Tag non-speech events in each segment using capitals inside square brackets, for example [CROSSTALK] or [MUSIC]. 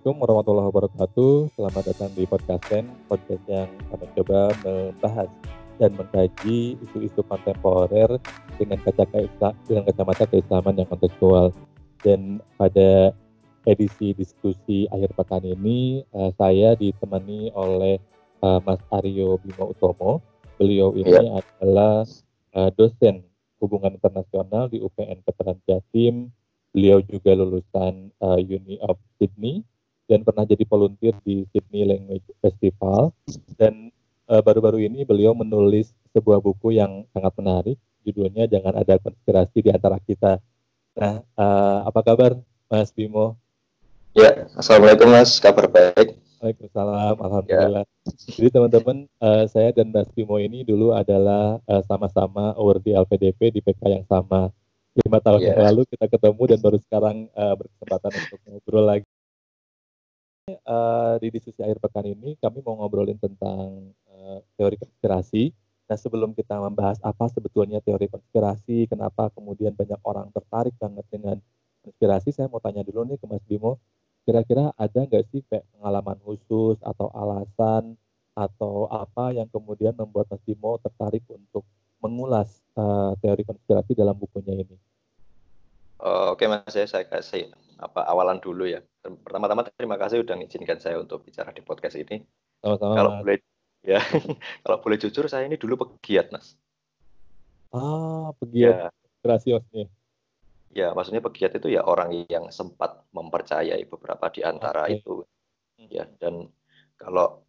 Assalamualaikum warahmatullahi wabarakatuh. Selamat datang di podcast Ken, podcast yang mencoba membahas dan mengkaji isu-isu kontemporer dengan kacamata dengan kacamata keislaman yang kontekstual. Dan pada edisi diskusi akhir pekan ini, uh, saya ditemani oleh uh, Mas Aryo Bimo Utomo. Beliau ini ya. adalah uh, dosen hubungan internasional di UPN Veteran Jatim. Beliau juga lulusan uh, Uni of Sydney dan pernah jadi volunteer di Sydney Language Festival. Dan baru-baru uh, ini beliau menulis sebuah buku yang sangat menarik. Judulnya Jangan Ada Konspirasi di Antara Kita. Nah, uh, apa kabar Mas Bimo? Ya, Assalamualaikum Mas, kabar baik. Waalaikumsalam, Alhamdulillah. Ya. [LAUGHS] Jadi teman-teman, uh, saya dan Mas Bimo ini dulu adalah uh, sama-sama award di LPDP di PK yang sama. Lima tahun yeah. yang lalu kita ketemu dan baru sekarang uh, berkesempatan untuk ngobrol lagi. Uh, di diskusi akhir pekan ini kami mau ngobrolin tentang uh, teori konspirasi. Nah sebelum kita membahas apa sebetulnya teori konspirasi, kenapa kemudian banyak orang tertarik banget dengan konspirasi, saya mau tanya dulu nih ke Mas Bimo kira-kira ada nggak sih kayak pengalaman khusus atau alasan atau apa yang kemudian membuat Mas Bimo tertarik untuk mengulas uh, teori konspirasi dalam bukunya ini? Oke mas, saya, saya kasih apa awalan dulu ya. Pertama-tama terima kasih sudah mengizinkan saya untuk bicara di podcast ini. Sama-sama. Kalau boleh ya, [LAUGHS] kalau boleh jujur saya ini dulu pegiat mas. Ah, pegiat ya. maksudnya ya maksudnya pegiat itu ya orang yang sempat mempercayai beberapa di antara okay. itu ya dan kalau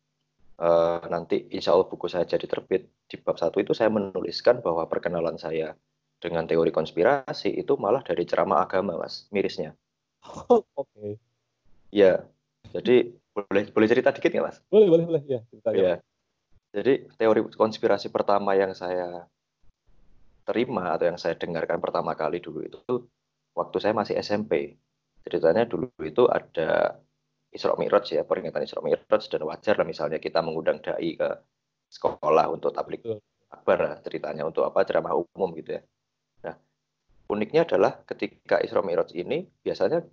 uh, nanti insya Allah buku saya jadi terbit di bab satu itu saya menuliskan bahwa perkenalan saya dengan teori konspirasi itu malah dari ceramah agama mas mirisnya [LAUGHS] oke okay. ya jadi boleh boleh cerita dikit nggak mas boleh boleh boleh ya cerita ya jadi teori konspirasi pertama yang saya terima atau yang saya dengarkan pertama kali dulu itu waktu saya masih SMP. Ceritanya dulu itu ada Isra Mi'raj ya, peringatan Isra Mi'raj dan wajar lah misalnya kita mengundang dai ke sekolah untuk tablik akbar ceritanya untuk apa ceramah umum gitu ya. Uniknya adalah ketika Isra Mi'raj ini biasanya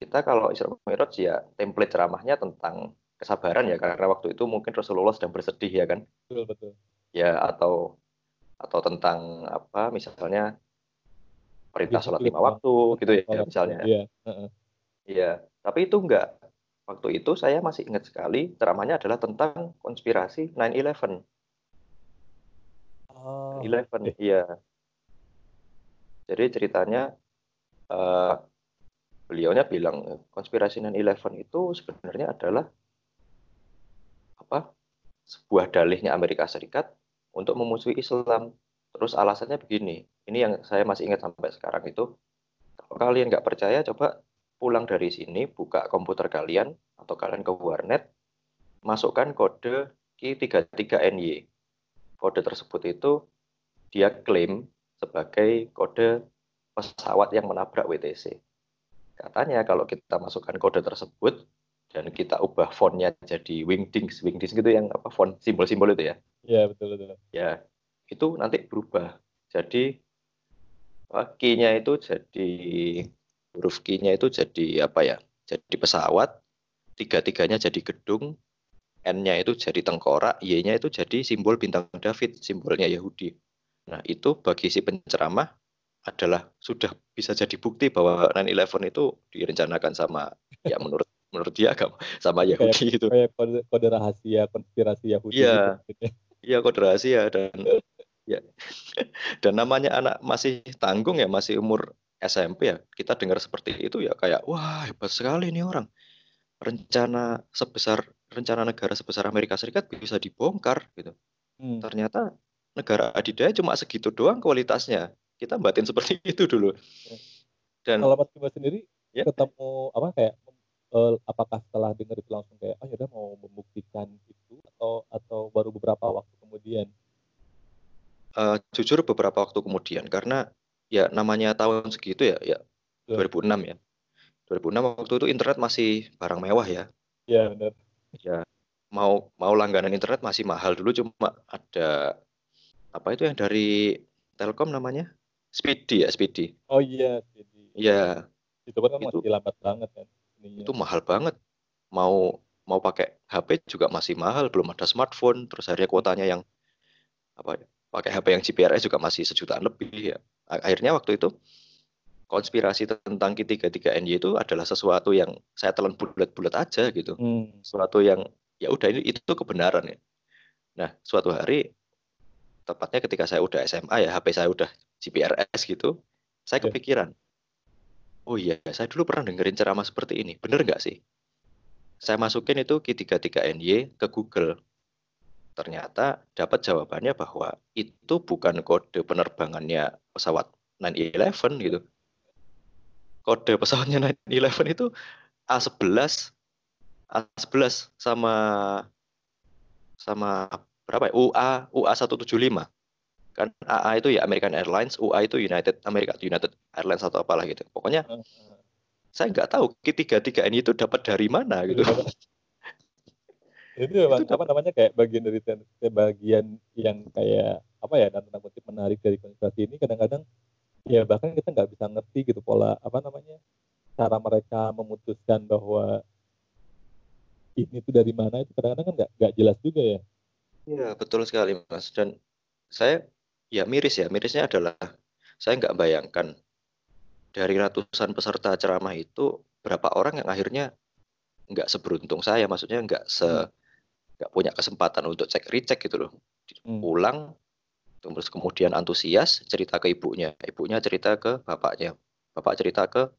kita kalau Isra Mi'raj ya template ceramahnya tentang kesabaran ya karena waktu itu mungkin Rasulullah sedang bersedih ya kan. Betul betul. Ya atau atau tentang apa misalnya perintah sholat lima waktu gitu ya misalnya. Iya. Iya. Tapi itu enggak. Waktu itu saya masih ingat sekali ceramahnya adalah tentang konspirasi 9/11. Oh, 11, iya. Jadi ceritanya uh, beliaunya bilang konspirasi 9/11 itu sebenarnya adalah apa? sebuah dalihnya Amerika Serikat untuk memusuhi Islam. Terus alasannya begini, ini yang saya masih ingat sampai sekarang itu, kalau kalian nggak percaya, coba pulang dari sini, buka komputer kalian, atau kalian ke warnet, masukkan kode Q33NY. Kode tersebut itu dia klaim sebagai kode pesawat yang menabrak WTC. Katanya kalau kita masukkan kode tersebut, dan kita ubah fontnya jadi wingdings, wingdings gitu yang apa font simbol-simbol itu ya. Iya betul betul. Ya itu nanti berubah. Jadi key-nya itu jadi huruf key-nya itu jadi apa ya? Jadi pesawat, tiga-tiganya jadi gedung, N-nya itu jadi tengkorak, Y-nya itu jadi simbol bintang David, simbolnya Yahudi. Nah, itu bagi si penceramah adalah sudah bisa jadi bukti bahwa 9/11 itu direncanakan sama ya menurut menurut dia agama sama Yahudi kayak, itu. Kayak kode, kode rahasia konspirasi Yahudi. Iya. Gitu. Iya kode rahasia dan ya [LAUGHS] dan namanya anak masih tanggung ya masih umur SMP ya kita dengar seperti itu ya kayak wah hebat sekali nih orang rencana sebesar rencana negara sebesar Amerika Serikat bisa dibongkar gitu hmm. ternyata negara adidaya cuma segitu doang kualitasnya kita batin seperti itu dulu dan kalau Mas Bima sendiri ya? ketemu apa kayak uh, apakah setelah dengar itu langsung kayak oh ya udah mau membuktikan itu atau atau baru beberapa waktu kemudian Uh, jujur beberapa waktu kemudian karena ya namanya tahun segitu ya ya yeah. 2006 ya. 2006 waktu itu internet masih barang mewah ya. Iya benar. Ya mau mau langganan internet masih mahal dulu cuma ada apa itu yang dari Telkom namanya Speedy ya Speedy. Oh iya Speedy. Iya. Itu kan itu, masih lambat banget kan. Iya. itu mahal banget. Mau mau pakai HP juga masih mahal, belum ada smartphone, terus akhirnya kuotanya yang apa ya, pakai HP yang GPRS juga masih sejutaan lebih ya. Akhirnya waktu itu konspirasi tentang Q33NY itu adalah sesuatu yang saya telan bulat-bulat aja gitu. Hmm. Sesuatu yang ya udah ini itu kebenaran ya. Nah, suatu hari tepatnya ketika saya udah SMA ya, HP saya udah GPRS gitu, saya Ya. kepikiran, oh iya, saya dulu pernah dengerin ceramah seperti ini, bener nggak sih? Saya masukin itu Q33NY ke Google. Ternyata dapat jawabannya bahwa itu bukan kode penerbangannya pesawat 911 gitu. Kode pesawatnya 911 itu A11 A11 sama sama berapa ya? UA UA 175 kan AA itu ya American Airlines, UA itu United America United Airlines atau apalah gitu. Pokoknya Eh, saya nggak tahu Q33 ini itu dapat dari mana gitu. [LAUGHS] itu memang apa namanya kayak bagian dari bagian yang kayak apa ya dan tanda kutip menarik dari konspirasi ini kadang-kadang ya bahkan kita nggak bisa ngerti gitu pola apa namanya cara mereka memutuskan bahwa ini tuh dari mana itu kadang-kadang kan nggak nggak jelas juga ya Iya, betul sekali, Mas. Dan saya ya miris ya, mirisnya adalah saya nggak bayangkan dari ratusan peserta ceramah itu berapa orang yang akhirnya nggak seberuntung saya, maksudnya nggak se Hmm. nggak punya kesempatan untuk cek recheck gitu loh. Hmm. Pulang terus kemudian antusias cerita ke ibunya, ibunya cerita ke bapaknya, bapak cerita ke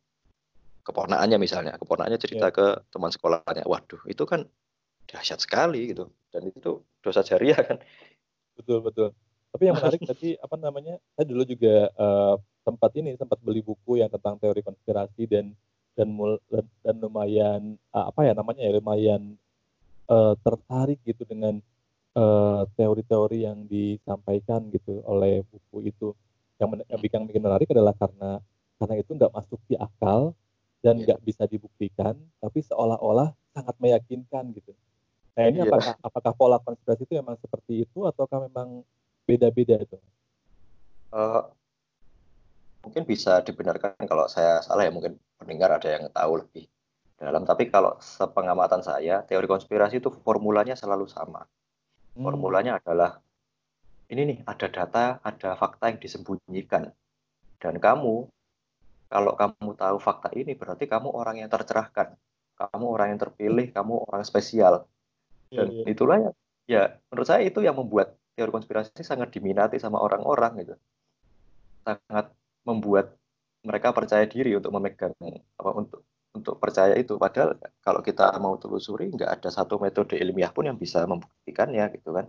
keponakannya misalnya, keponakannya cerita ke teman sekolahnya. Waduh, itu kan dahsyat sekali gitu. Dan itu dosa jariah kan. betul betul tapi yang menarik [LAUGHS] tadi apa namanya saya dulu juga sempat ini sempat beli buku yang tentang teori konspirasi dan dan mul- dan lumayan eh, apa ya namanya ya lumayan eh, tertarik gitu dengan teori-teori yang disampaikan gitu oleh buku itu yang, men- yang bikin bikin menarik adalah karena karena itu nggak masuk di akal dan Iya. nggak bisa dibuktikan tapi seolah-olah sangat meyakinkan gitu nah ini Iya. apakah apakah pola konspirasi itu memang seperti itu ataukah memang beda-beda itu? Eh, mungkin bisa dibenarkan kalau saya salah ya mungkin pendengar ada yang tahu lebih dalam. Tapi kalau sepengamatan saya teori konspirasi itu formulanya selalu sama. Hmm, formulanya adalah ini nih ada data ada fakta yang disembunyikan. Dan kamu kalau kamu tahu fakta ini berarti kamu orang yang tercerahkan. Kamu orang yang terpilih kamu orang spesial dan iya. itulah yang ya menurut saya itu yang membuat teori konspirasi sangat diminati sama orang-orang gitu sangat membuat mereka percaya diri untuk memegang apa untuk untuk percaya itu padahal kalau kita mau telusuri nggak ada satu metode ilmiah pun yang bisa membuktikannya gitu kan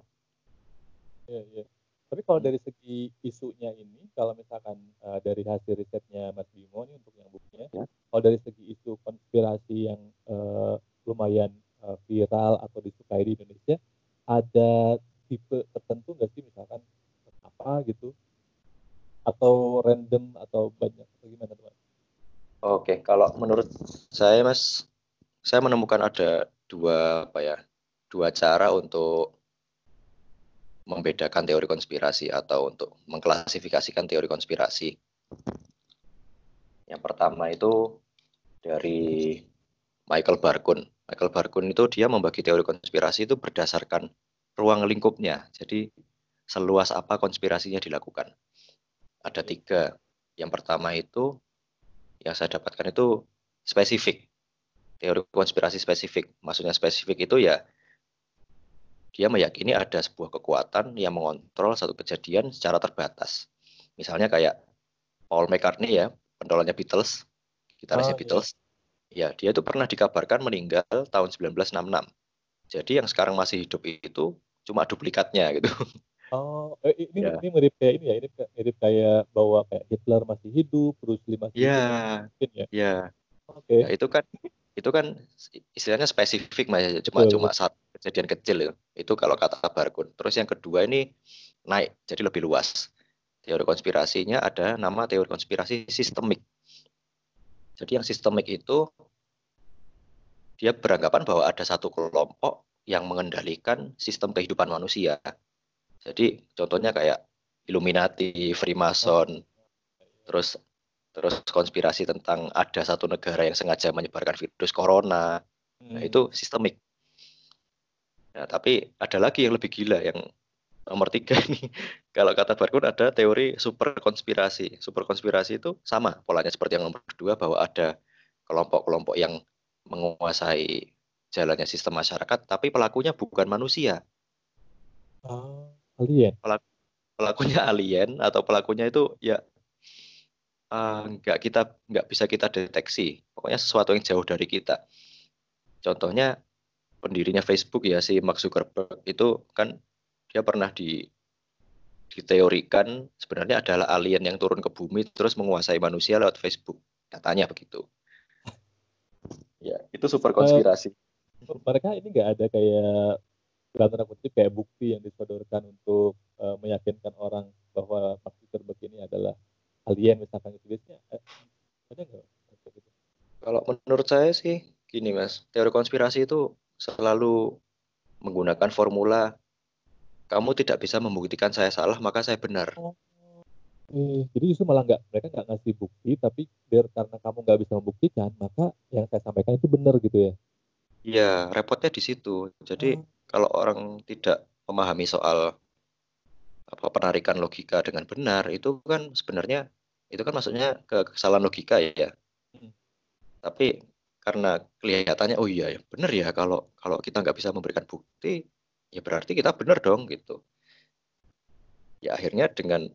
Iya, iya. Tapi kalau dari segi isunya ini, kalau misalkan eh, dari hasil risetnya Mas Bimo nih untuk yang bukunya, Ya. kalau dari segi isu konspirasi yang eh, lumayan eh, viral atau disukai di Indonesia, ada tipe tertentu nggak sih misalkan apa gitu, atau random atau banyak atau gimana teman? Oke, kalau menurut saya Mas, saya menemukan ada dua apa ya, dua cara untuk membedakan teori konspirasi atau untuk mengklasifikasikan teori konspirasi. Yang pertama itu dari Michael Barkun. Michael Barkun itu dia membagi teori konspirasi itu berdasarkan ruang lingkupnya. Jadi seluas apa konspirasinya dilakukan. Ada tiga. Yang pertama itu yang saya dapatkan itu spesifik. Teori konspirasi spesifik. Maksudnya spesifik itu ya dia meyakini ada sebuah kekuatan yang mengontrol satu kejadian secara terbatas. Misalnya kayak Paul McCartney ya, pentolannya Beatles, gitarisnya Oh, iya. Ya, dia itu pernah dikabarkan meninggal tahun 1966. Jadi yang sekarang masih hidup itu cuma duplikatnya gitu. Oh, eh, ini Ya. ini mirip kayak ini ya, ini kayak- mirip kayak bahwa kayak Hitler masih hidup, Bruce Lee masih hidup, Ya, mungkin ya. ya. Oke. Ya, itu kan itu kan istilahnya spesifik mas cuma Betul, cuma satu kejadian kecil itu. Itu kalau kata Barkun. Terus yang kedua ini naik jadi lebih luas. Teori konspirasinya ada nama teori konspirasi sistemik. Jadi yang sistemik itu dia beranggapan bahwa ada satu kelompok yang mengendalikan sistem kehidupan manusia. Jadi contohnya kayak Illuminati, Freemason, terus terus konspirasi tentang ada satu negara yang sengaja menyebarkan virus corona. Nah, Hmm. itu sistemik. Nah, tapi ada lagi yang lebih gila yang nomor tiga [LAUGHS] ini. Kalau kata Barkun ada teori super konspirasi. Super konspirasi itu sama polanya seperti yang nomor dua bahwa ada kelompok-kelompok yang menguasai jalannya sistem masyarakat, tapi pelakunya bukan manusia. Ah, alien. Pelakunya alien atau pelakunya itu ya uh, nggak kita nggak bisa kita deteksi. Pokoknya sesuatu yang jauh dari kita. Contohnya pendirinya Facebook ya si Mark Zuckerberg itu kan dia pernah di diteorikan sebenarnya adalah alien yang turun ke bumi terus menguasai manusia lewat Facebook. Katanya begitu. Ya, itu super konspirasi. Uh, mereka ini nggak ada kayak dalam tanda kutip kayak bukti yang disodorkan untuk uh, meyakinkan orang bahwa Mark Zuckerberg ini adalah alien misalkan itu biasanya eh, ada nggak? Gitu? Kalau menurut saya sih gini mas, teori konspirasi itu selalu menggunakan formula kamu tidak bisa membuktikan saya salah maka saya benar. Oh. Eh, jadi justru malah nggak mereka nggak ngasih bukti tapi biar karena kamu nggak bisa membuktikan maka yang saya sampaikan itu benar gitu ya? Iya repotnya di situ. Jadi oh. kalau orang tidak memahami soal apa penarikan logika dengan benar itu kan sebenarnya itu kan maksudnya ke kesalahan logika ya. Hmm. Tapi karena kelihatannya oh iya ya benar ya kalau kalau kita nggak bisa memberikan bukti ya berarti kita benar dong gitu. Ya akhirnya dengan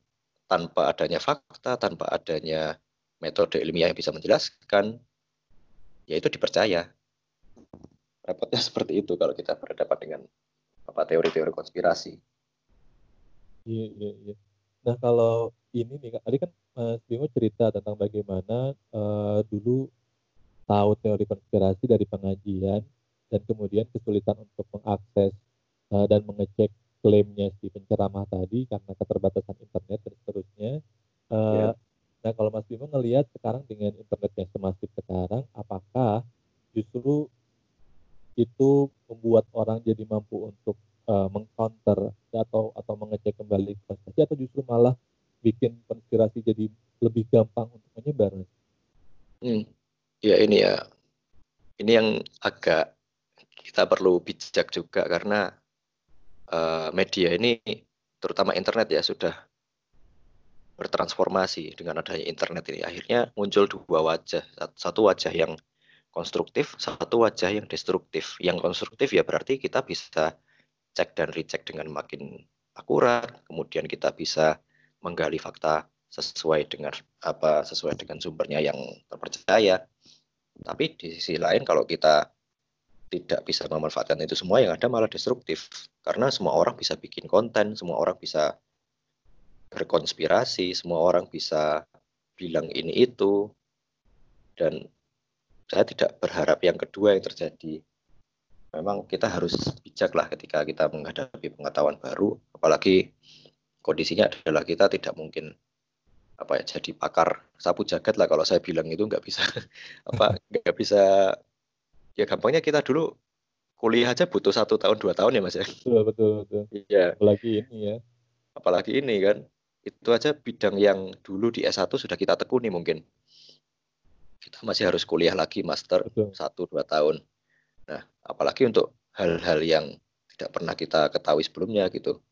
tanpa adanya fakta, tanpa adanya metode ilmiah yang bisa menjelaskan, ya itu dipercaya. Repotnya [LAUGHS] seperti itu kalau kita berhadapan dengan apa teori-teori konspirasi. Iya, iya, iya. Nah kalau ini nih, tadi kan Mas Bimo cerita tentang bagaimana uh, dulu tahu teori konspirasi dari pengajian dan kemudian kesulitan untuk mengakses uh, dan mengecek klaimnya si penceramah tadi karena keterbatasan internet dan seterusnya. Uh, yeah. Nah kalau Mas Bimo ngelihat sekarang dengan internet yang semasif sekarang, apakah justru itu membuat orang jadi mampu untuk uh, mengcounter atau atau mengecek kembali konspirasi atau justru malah bikin konspirasi jadi lebih gampang untuk menyebar? Hmm. Ya ini ya, ini yang agak kita perlu bijak juga karena uh, media ini, terutama internet ya sudah bertransformasi dengan adanya internet ini. Akhirnya muncul dua wajah, satu wajah yang konstruktif, satu wajah yang destruktif. Yang konstruktif ya berarti kita bisa cek dan recheck dengan makin akurat, kemudian kita bisa menggali fakta sesuai dengan apa sesuai dengan sumbernya yang terpercaya. Tapi di sisi lain kalau kita tidak bisa memanfaatkan itu semua yang ada malah destruktif karena semua orang bisa bikin konten, semua orang bisa berkonspirasi, semua orang bisa bilang ini itu dan saya tidak berharap yang kedua yang terjadi. Memang kita harus bijak lah ketika kita menghadapi pengetahuan baru, apalagi kondisinya adalah kita tidak mungkin apa ya jadi pakar sapu jagat lah kalau saya bilang itu nggak bisa [LAUGHS] apa nggak bisa ya gampangnya kita dulu kuliah aja butuh satu tahun dua tahun ya mas ya? Betul betul betul. Iya. Apalagi ini ya. Apalagi ini kan itu aja bidang yang dulu di S1 sudah kita tekuni mungkin. Kita masih harus kuliah lagi master satu dua tahun. Nah apalagi untuk hal-hal yang tidak pernah kita ketahui sebelumnya gitu.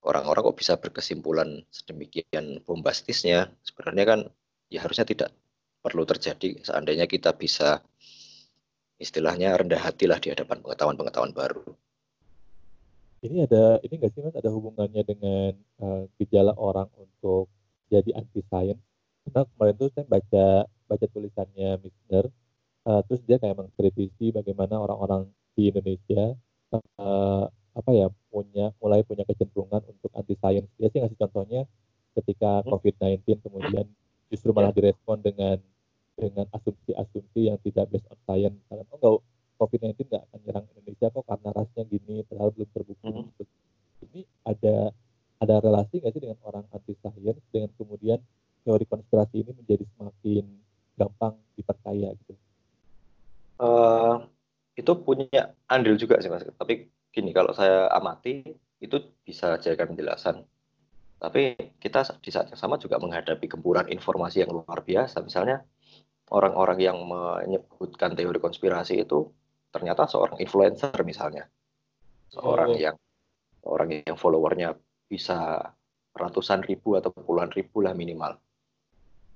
Orang-orang kok bisa berkesimpulan sedemikian bombastisnya? Sebenarnya kan ya harusnya tidak perlu terjadi. Seandainya kita bisa istilahnya rendah hati lah di hadapan pengetahuan-pengetahuan baru. Ini ada ini nggak sih mas ada hubungannya dengan uh, gejala orang untuk jadi anti science? Karena kemarin tuh saya baca baca tulisannya Mister, uh, terus dia kayak mengkritisi bagaimana orang-orang di Indonesia uh, apa ya punya mulai punya kecenderungan untuk anti science. Dia sih ngasih contohnya ketika COVID-19 kemudian justru malah direspon dengan dengan asumsi-asumsi yang tidak based on science. Misalkan, oh enggak, COVID-19 nggak akan nyerang Indonesia kok karena rasnya gini, padahal belum terbukti. Mm -hmm. Ini ada ada relasi nggak sih dengan orang anti science dengan kemudian teori konspirasi ini menjadi semakin gampang dipercaya gitu? Uh, itu punya andil juga sih mas. Tapi gini kalau saya amati itu bisa jadikan penjelasan Tapi kita di saat yang sama juga menghadapi gempuran informasi yang luar biasa. Misalnya orang-orang yang menyebutkan teori konspirasi itu ternyata seorang influencer misalnya. Seorang oh. yang orang yang followernya bisa ratusan ribu atau puluhan ribu lah minimal.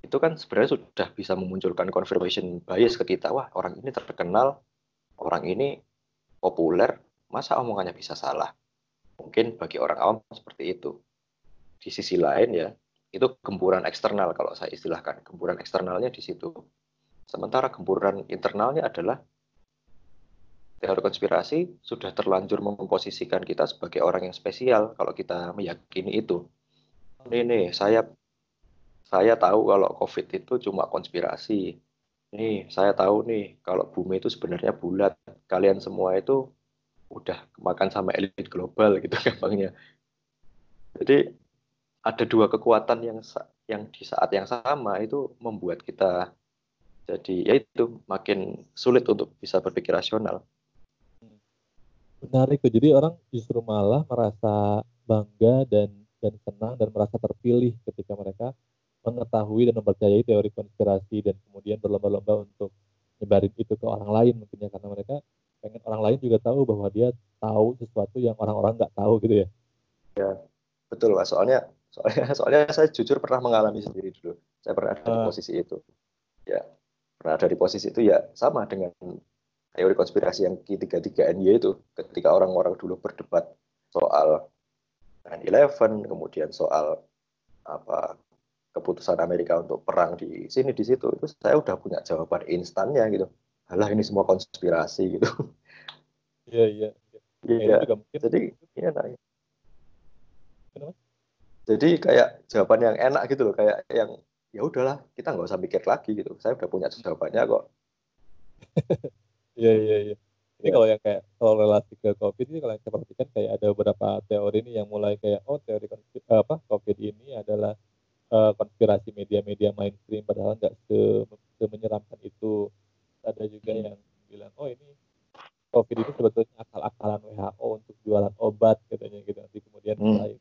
Itu kan sebenarnya sudah bisa memunculkan confirmation bias ke kita. Wah, orang ini terkenal, orang ini populer, masa omongannya bisa salah? Mungkin bagi orang awam seperti itu di sisi lain ya itu gempuran eksternal kalau saya istilahkan gempuran eksternalnya di situ sementara gempuran internalnya adalah teori konspirasi sudah terlanjur memposisikan kita sebagai orang yang spesial kalau kita meyakini itu. Ini nih saya saya tahu kalau covid itu cuma konspirasi. Nih saya tahu nih kalau bumi itu sebenarnya bulat. Kalian semua itu udah makan sama elit global gitu [LAUGHS] gampangnya. Jadi ada dua kekuatan yang yang di saat yang sama itu membuat kita jadi ya itu makin sulit untuk bisa berpikir rasional. Menarik tuh. Jadi orang justru malah merasa bangga dan dan senang dan merasa terpilih ketika mereka mengetahui dan mempercayai teori konspirasi dan kemudian berlomba-lomba untuk nyebarin itu ke orang lain mungkin ya karena mereka pengen orang lain juga tahu bahwa dia tahu sesuatu yang orang-orang nggak tahu gitu ya. Ya betul pak. Soalnya soalnya [LAUGHS] soalnya saya jujur pernah mengalami sendiri dulu saya pernah ada di ah. posisi itu ya pernah ada di posisi itu ya sama dengan teori konspirasi yang Q33NY itu. Ketika orang-orang dulu berdebat soal 9/11 kemudian soal apa keputusan Amerika untuk perang di sini di situ itu saya udah punya jawaban instannya gitu. Alah ini semua konspirasi gitu. Iya iya. Iya. ya, jadi iya nah, Kenapa? jadi kayak jawaban yang enak gitu loh kayak yang ya udahlah kita nggak usah mikir lagi gitu saya udah punya jawabannya kok [LAUGHS] iya iya iya ini ya. kalau yang kayak kalau relasi ke covid ini kalau yang saya perhatikan kayak ada beberapa teori ini yang mulai kayak oh teori apa covid ini adalah uh, konspirasi media-media mainstream padahal nggak se, se menyeramkan itu ada juga hmm. yang bilang oh ini covid ini sebetulnya akal-akalan WHO untuk jualan obat katanya gitu nanti kemudian hmm. mulai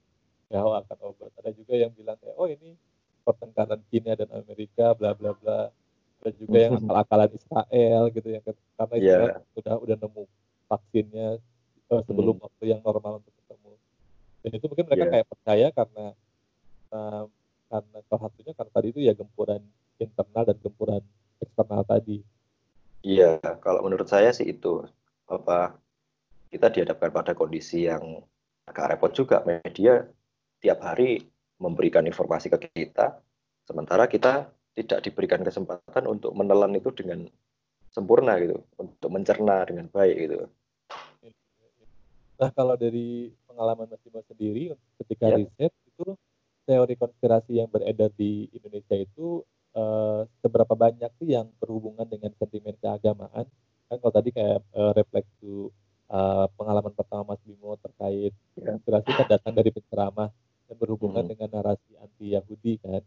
WHO akan obat. Ada juga yang bilang kayak oh ini pertengkaran Cina dan Amerika bla bla bla. Ada juga yang mm-hmm. akal-akalan Israel gitu yang karena yeah. Israel udah udah nemu vaksinnya uh, sebelum hmm. waktu yang normal untuk ketemu. Dan itu mungkin mereka yeah. kayak percaya karena uh, karena salah satunya karena tadi itu ya gempuran internal dan gempuran eksternal tadi. Iya, kalau menurut saya sih itu apa kita dihadapkan pada kondisi yang agak repot juga media tiap hari memberikan informasi ke kita, sementara kita tidak diberikan kesempatan untuk menelan itu dengan sempurna gitu, untuk mencerna dengan baik gitu. Nah kalau dari pengalaman Mas Bimo sendiri ketika ya. riset itu teori konspirasi yang beredar di Indonesia itu uh, seberapa banyak sih yang berhubungan dengan sentimen keagamaan? Kan kalau tadi kayak uh, refleks to uh, pengalaman pertama Mas Bimo terkait ya. konspirasi kan datang dari penceramah dan berhubungan hmm. dengan narasi anti Yahudi kan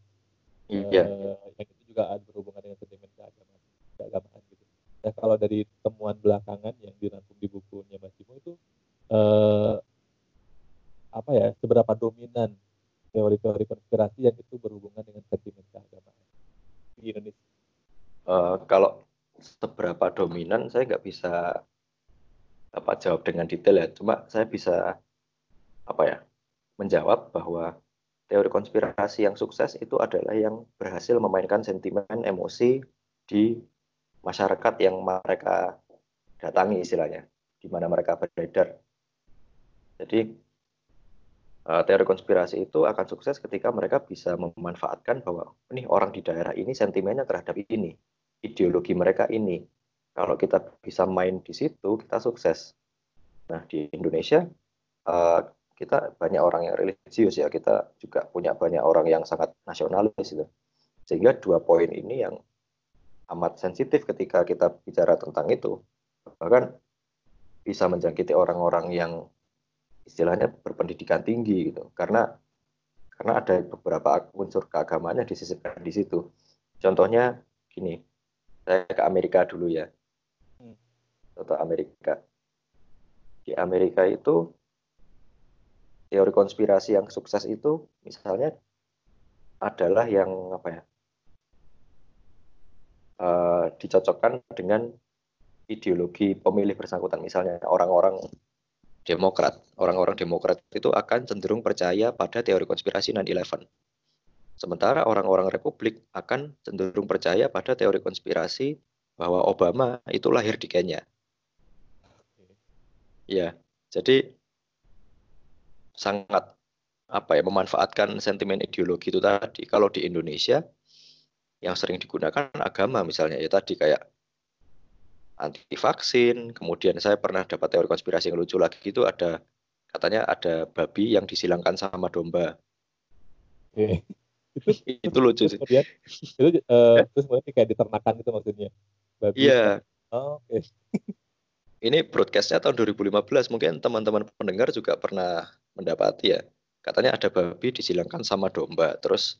iya. uh, yang itu juga ada berhubungan dengan sentimen keagamaan keagamaan gitu nah kalau dari temuan belakangan yang dirangkum di bukunya Mas Timo itu uh, apa ya seberapa dominan teori-teori konspirasi yang itu berhubungan dengan sentimen keagamaan di Indonesia uh, kalau seberapa dominan saya nggak bisa apa jawab dengan detail ya cuma saya bisa apa ya menjawab bahwa teori konspirasi yang sukses itu adalah yang berhasil memainkan sentimen emosi di masyarakat yang mereka datangi istilahnya, di mana mereka beredar. Jadi eh, teori konspirasi itu akan sukses ketika mereka bisa memanfaatkan bahwa ini orang di daerah ini sentimennya terhadap ini, ideologi mereka ini. Kalau kita bisa main di situ, kita sukses. Nah di Indonesia eh, kita banyak orang yang religius ya, kita juga punya banyak orang yang sangat nasionalis itu. Sehingga dua poin ini yang amat sensitif ketika kita bicara tentang itu. Bahkan bisa menjangkiti orang-orang yang istilahnya berpendidikan tinggi gitu. Karena karena ada beberapa unsur keagamaannya disisipkan di situ. Contohnya gini, saya ke Amerika dulu ya. Hmm. Contoh Amerika. Di Amerika itu teori konspirasi yang sukses itu misalnya adalah yang apa ya uh, dicocokkan dengan ideologi pemilih bersangkutan. Misalnya orang-orang Demokrat orang-orang Demokrat itu akan cenderung percaya pada teori konspirasi 9/11 sementara orang-orang Republik akan cenderung percaya pada teori konspirasi bahwa Obama itu lahir di Kenya. Ya jadi sangat apa ya memanfaatkan sentimen ideologi itu tadi. Kalau di Indonesia yang sering digunakan agama misalnya ya tadi kayak anti vaksin, kemudian saya pernah dapat teori konspirasi yang lucu lagi itu ada katanya ada babi yang disilangkan sama domba. Oke. Itu, [LAUGHS] itu lucu sih. Kemudian itu uh, terus kemudian kayak diternakan itu maksudnya. Babi. Iya. Oh, Oke. Okay. Ini broadcastnya tahun 2015 mungkin teman-teman pendengar juga pernah mendapati ya. Katanya ada babi disilangkan sama domba. Terus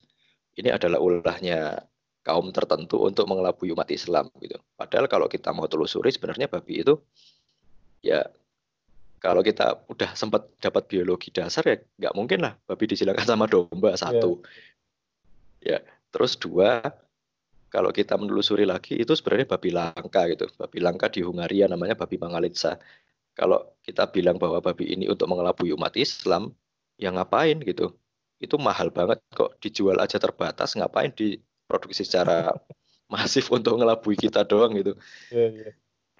ini adalah ulahnya kaum tertentu untuk mengelabui umat Islam gitu. Padahal kalau kita mau telusuri sebenarnya babi itu ya kalau kita udah sempat dapat biologi dasar ya nggak mungkin lah babi disilangkan sama domba satu. Yeah. Ya, terus dua kalau kita menelusuri lagi itu sebenarnya babi langka gitu. Babi langka di Hungaria namanya babi Mangalitsa kalau kita bilang bahwa babi ini untuk mengelabui umat Islam, ya ngapain gitu? Itu mahal banget kok dijual aja terbatas, ngapain diproduksi secara [LAUGHS] masif untuk mengelabui kita doang gitu. Iya, iya.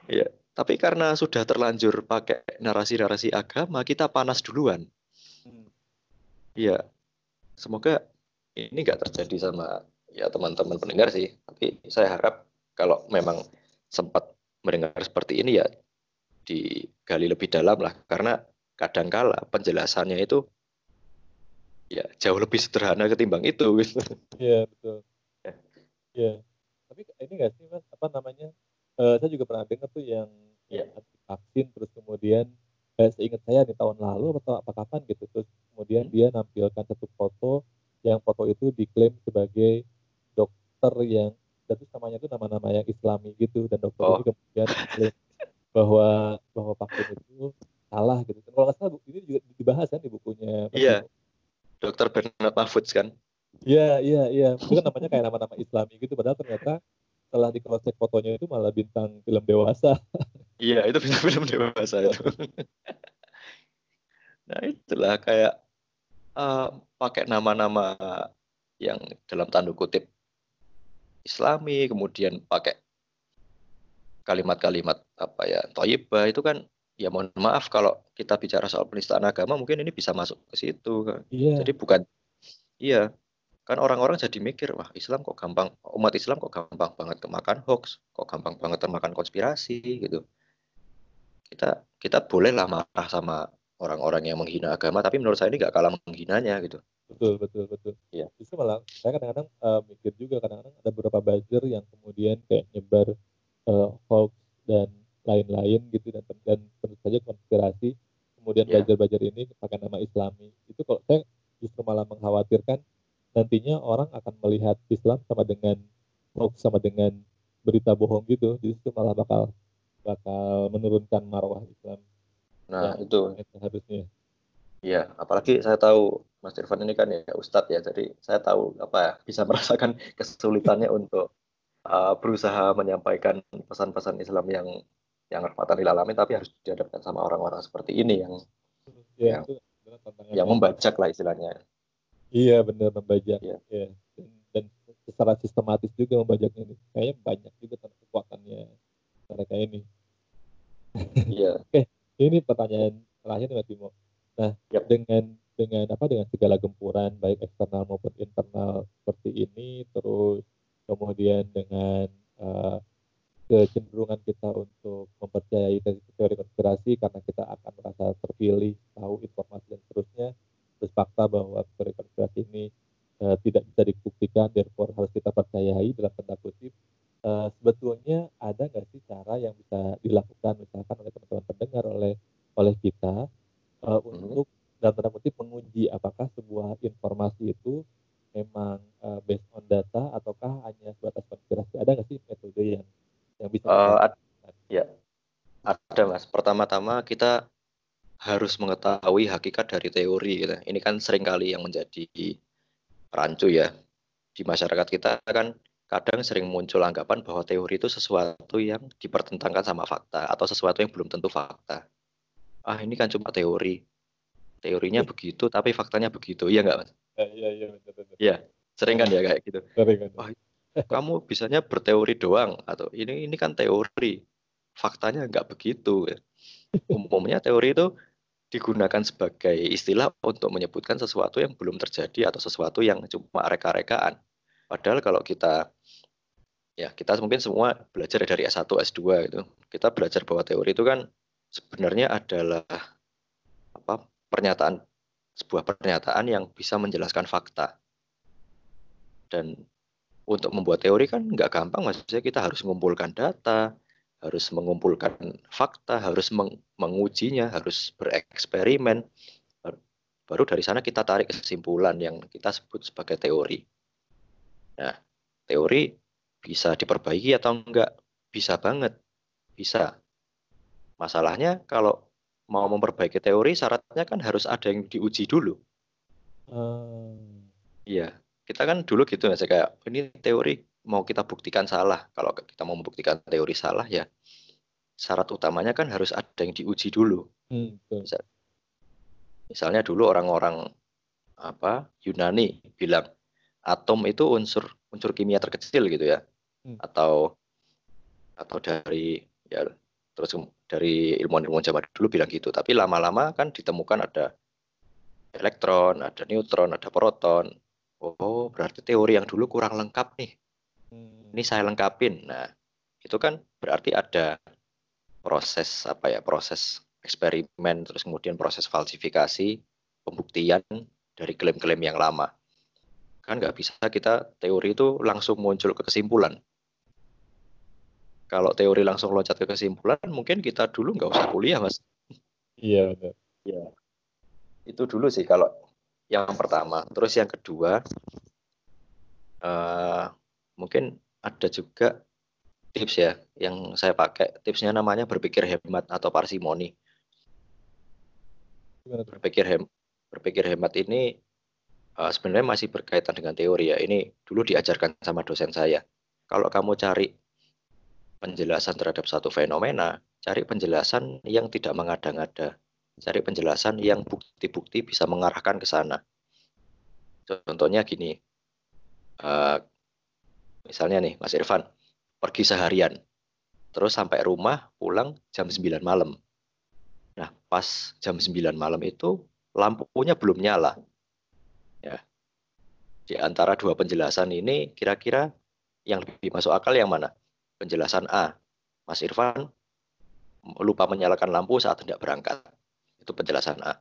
Ya, tapi karena sudah terlanjur pakai narasi-narasi agama, kita panas duluan. Hmm. Iya. Semoga ini nggak terjadi sama ya teman-teman pendengar sih. Tapi saya harap kalau memang sempat mendengar seperti ini ya digali lebih dalam lah karena kadangkala penjelasannya itu ya jauh lebih sederhana ketimbang itu Iya betul. Ya. Iya. Tapi ini nggak sih mas apa namanya? Uh, saya juga pernah dengar tuh yang ya. vaksin terus kemudian eh, seingat saya di tahun lalu atau apa kapan gitu terus kemudian hmm. dia nampilkan satu foto yang foto itu diklaim sebagai dokter yang dan terus namanya itu nama-nama yang Islami gitu dan dokter oh. ini kemudian bahwa bahwa vaksin itu salah gitu. Kalau nggak salah ini juga dibahas kan di bukunya. Iya. Dokter Bernard Mahfudz kan. Iya iya iya. Itu kan namanya kayak nama-nama Islami gitu. Padahal ternyata setelah di cross fotonya itu malah bintang film dewasa. [LAUGHS] iya itu bintang film dewasa itu. [LAUGHS] nah itulah kayak uh, pakai nama-nama yang dalam tanda kutip Islami, kemudian pakai kalimat-kalimat apa ya toyibah itu kan ya mohon maaf kalau kita bicara soal penistaan agama mungkin ini bisa masuk ke situ kan. Yeah. Jadi bukan iya kan orang-orang jadi mikir wah Islam kok gampang umat Islam kok gampang banget kemakan hoax kok gampang banget termakan konspirasi gitu kita kita bolehlah marah sama orang-orang yang menghina agama tapi menurut saya ini nggak kalah menghinanya gitu betul betul betul iya justru malah saya kadang-kadang uh, mikir juga kadang-kadang ada beberapa buzzer yang kemudian kayak nyebar uh, hoax dan lain-lain gitu dan dan tentu saja konspirasi kemudian yeah. belajar-belajar ini pakai nama Islami. Itu kalau saya justru malah mengkhawatirkan nantinya orang akan melihat Islam sama dengan hoax sama dengan berita bohong gitu. Justru malah bakal bakal menurunkan marwah Islam. Nah itu. harusnya Iya, apalagi saya tahu Mas Irfan ini kan ya Ustadz ya, jadi saya tahu apa ya bisa [LAUGHS] merasakan kesulitannya untuk uh, berusaha menyampaikan pesan-pesan Islam yang yang rahmatan lil alamin tapi harus dihadapkan sama orang-orang seperti ini yang ya, yang, yang membajak lah istilahnya. Iya benar membajak. Ya. ya. Dan, dan secara sistematis juga membajaknya ini. Kayaknya banyak juga kekuatannya mereka ini. Iya. [LAUGHS] Oke, ini pertanyaan terakhir nih Mas Bimo. Nah, yep. dengan dengan apa dengan segala gempuran baik eksternal maupun internal seperti ini terus kemudian dengan uh, kecenderungan kita untuk mempercayai teori konspirasi karena kita akan merasa terpilih, tahu informasi dan seterusnya, terus fakta bahwa teori konspirasi ini uh, tidak bisa dibuktikan, therefore harus kita percayai dalam tanda kutip. Uh, sebetulnya ada nggak sih cara yang bisa dilakukan misalkan oleh teman-teman pendengar oleh oleh kita uh, hmm. untuk dalam tanda kutip menguji apakah sebuah informasi itu memang uh, based on data ataukah hanya sebatas konspirasi? Ada nggak sih metode yang yang bisa? Uh, ad ya, ada mas. Pertama-tama kita harus mengetahui hakikat dari teori gitu. Ini kan sering kali yang menjadi rancu ya di masyarakat kita kan kadang sering muncul anggapan bahwa teori itu sesuatu yang dipertentangkan sama fakta atau sesuatu yang belum tentu fakta. Ah ini kan cuma teori. Teorinya iya. begitu tapi faktanya begitu. Iya nggak mas? Iya iya Iya sering kan ya kayak gitu. Sering kan. Oh, kamu bisanya berteori doang atau ini ini kan teori. Faktanya nggak begitu. Umumnya teori itu digunakan sebagai istilah untuk menyebutkan sesuatu yang belum terjadi atau sesuatu yang cuma reka-rekaan. Padahal kalau kita ya kita mungkin semua belajar dari S1, S2 itu. Kita belajar bahwa teori itu kan sebenarnya adalah apa pernyataan sebuah pernyataan yang bisa menjelaskan fakta. Dan untuk membuat teori kan nggak gampang, maksudnya kita harus mengumpulkan data, harus mengumpulkan fakta, harus meng mengujinya, harus bereksperimen. Baru dari sana kita tarik kesimpulan yang kita sebut sebagai teori. Nah, teori bisa diperbaiki atau enggak? Bisa banget. Bisa. Masalahnya kalau mau memperbaiki teori syaratnya kan harus ada yang diuji dulu. Hmm. Kita kan dulu gitu ya kayak ini teori mau kita buktikan salah. Kalau kita mau membuktikan teori salah ya syarat utamanya kan harus ada yang diuji dulu. Hmm, Misal, misalnya dulu orang-orang apa Yunani bilang atom itu unsur unsur kimia terkecil gitu ya. Hmm. Atau atau dari ya terus dari ilmuwan-ilmuwan zaman dulu bilang gitu. Tapi lama-lama kan ditemukan ada elektron, ada neutron, ada proton. Oh, berarti teori yang dulu kurang lengkap nih. Hmm. Ini saya lengkapin. Nah, itu kan berarti ada proses apa ya, proses eksperimen terus kemudian proses falsifikasi, pembuktian dari klaim-klaim yang lama. Kan nggak bisa kita teori itu langsung muncul ke kesimpulan. Kalau teori langsung loncat ke kesimpulan, mungkin kita dulu nggak usah kuliah, Mas. Iya, benar. Iya. Itu dulu sih kalau yang pertama. Terus yang kedua, uh, mungkin ada juga tips ya yang saya pakai. Tipsnya namanya berpikir hemat atau parsimoni. Berpikir hem berpikir hemat ini uh, sebenarnya masih berkaitan dengan teori ya. Ini dulu diajarkan sama dosen saya. Kalau kamu cari penjelasan terhadap satu fenomena, cari penjelasan yang tidak mengada-ngada. Cari penjelasan yang bukti-bukti bisa mengarahkan ke sana. Contohnya gini, uh, Misalnya nih, Mas Irfan, pergi seharian. Terus sampai rumah pulang jam 9 malam. Nah, pas jam 9 malam itu lampunya belum nyala. Ya. Di antara dua penjelasan ini kira-kira yang lebih masuk akal yang mana? Penjelasan A, Mas Irfan lupa menyalakan lampu saat tidak berangkat. Itu penjelasan A.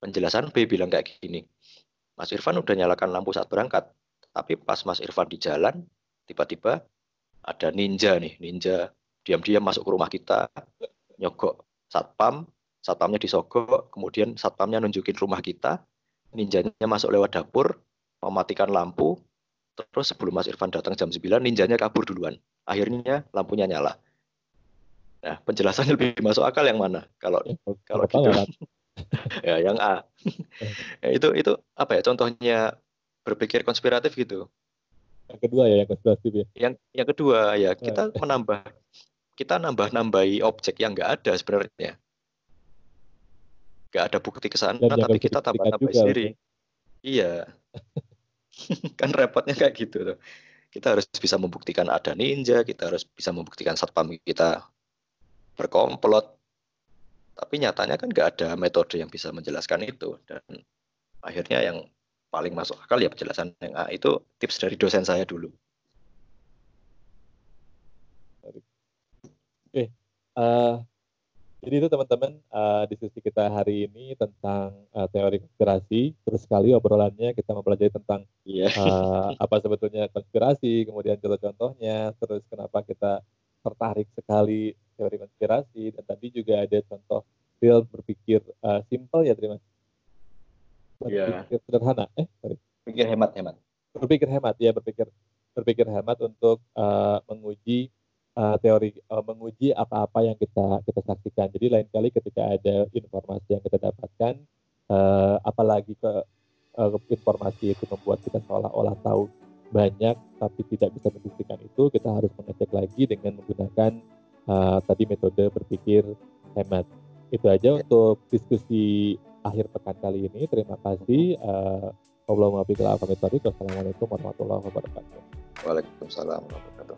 Penjelasan B bilang kayak gini. Mas Irfan udah nyalakan lampu saat berangkat, tapi pas Mas Irfan di jalan, tiba-tiba ada ninja nih, ninja diam-diam masuk ke rumah kita, nyogok satpam, satpamnya disogok, kemudian satpamnya nunjukin rumah kita, ninjanya masuk lewat dapur, mematikan lampu, terus sebelum Mas Irfan datang jam 9, ninjanya kabur duluan. Akhirnya lampunya nyala. Nah, penjelasan lebih masuk akal yang mana? Kalau ya, kalau gitu. [LAUGHS] ya, yang A. ya, [LAUGHS] itu itu apa ya contohnya berpikir konspiratif gitu. Yang kedua ya yang konspiratif ya. Yang yang kedua ya kita nah. menambah kita nambah-nambahi objek yang enggak ada sebenarnya. Enggak ada bukti ke sana tapi kita tambah-tambah sendiri. Iya. [LAUGHS] kan repotnya kayak gitu tuh. Kita harus bisa membuktikan ada ninja, kita harus bisa membuktikan satpam kita berkomplot. Tapi nyatanya kan nggak ada metode yang bisa menjelaskan itu dan akhirnya yang paling masuk akal ya penjelasan yang A itu tips dari dosen saya dulu. Oke, uh, jadi itu teman-teman uh, diskusi kita hari ini tentang uh, teori konspirasi. Terus sekali obrolannya kita mempelajari tentang yeah. Iya. uh, apa sebetulnya konspirasi, kemudian contoh-contohnya, terus kenapa kita tertarik sekali teori konspirasi dan tadi juga ada contoh real berpikir uh, simple ya terima kasih Iya. berpikir sederhana eh sorry berpikir hemat hemat berpikir hemat ya berpikir berpikir hemat untuk uh, menguji uh, teori uh, menguji apa-apa yang kita kita saksikan. Jadi lain kali ketika ada informasi yang kita dapatkan, uh, apalagi ke uh, informasi itu membuat kita seolah-olah tahu banyak tapi tidak bisa membuktikan itu, kita harus mengecek lagi dengan menggunakan uh, tadi metode berpikir hemat. Itu aja untuk diskusi akhir pekan kali ini. Terima kasih. Uh, Wassalamualaikum warahmatullahi wabarakatuh. Waalaikumsalam warahmatullahi wabarakatuh.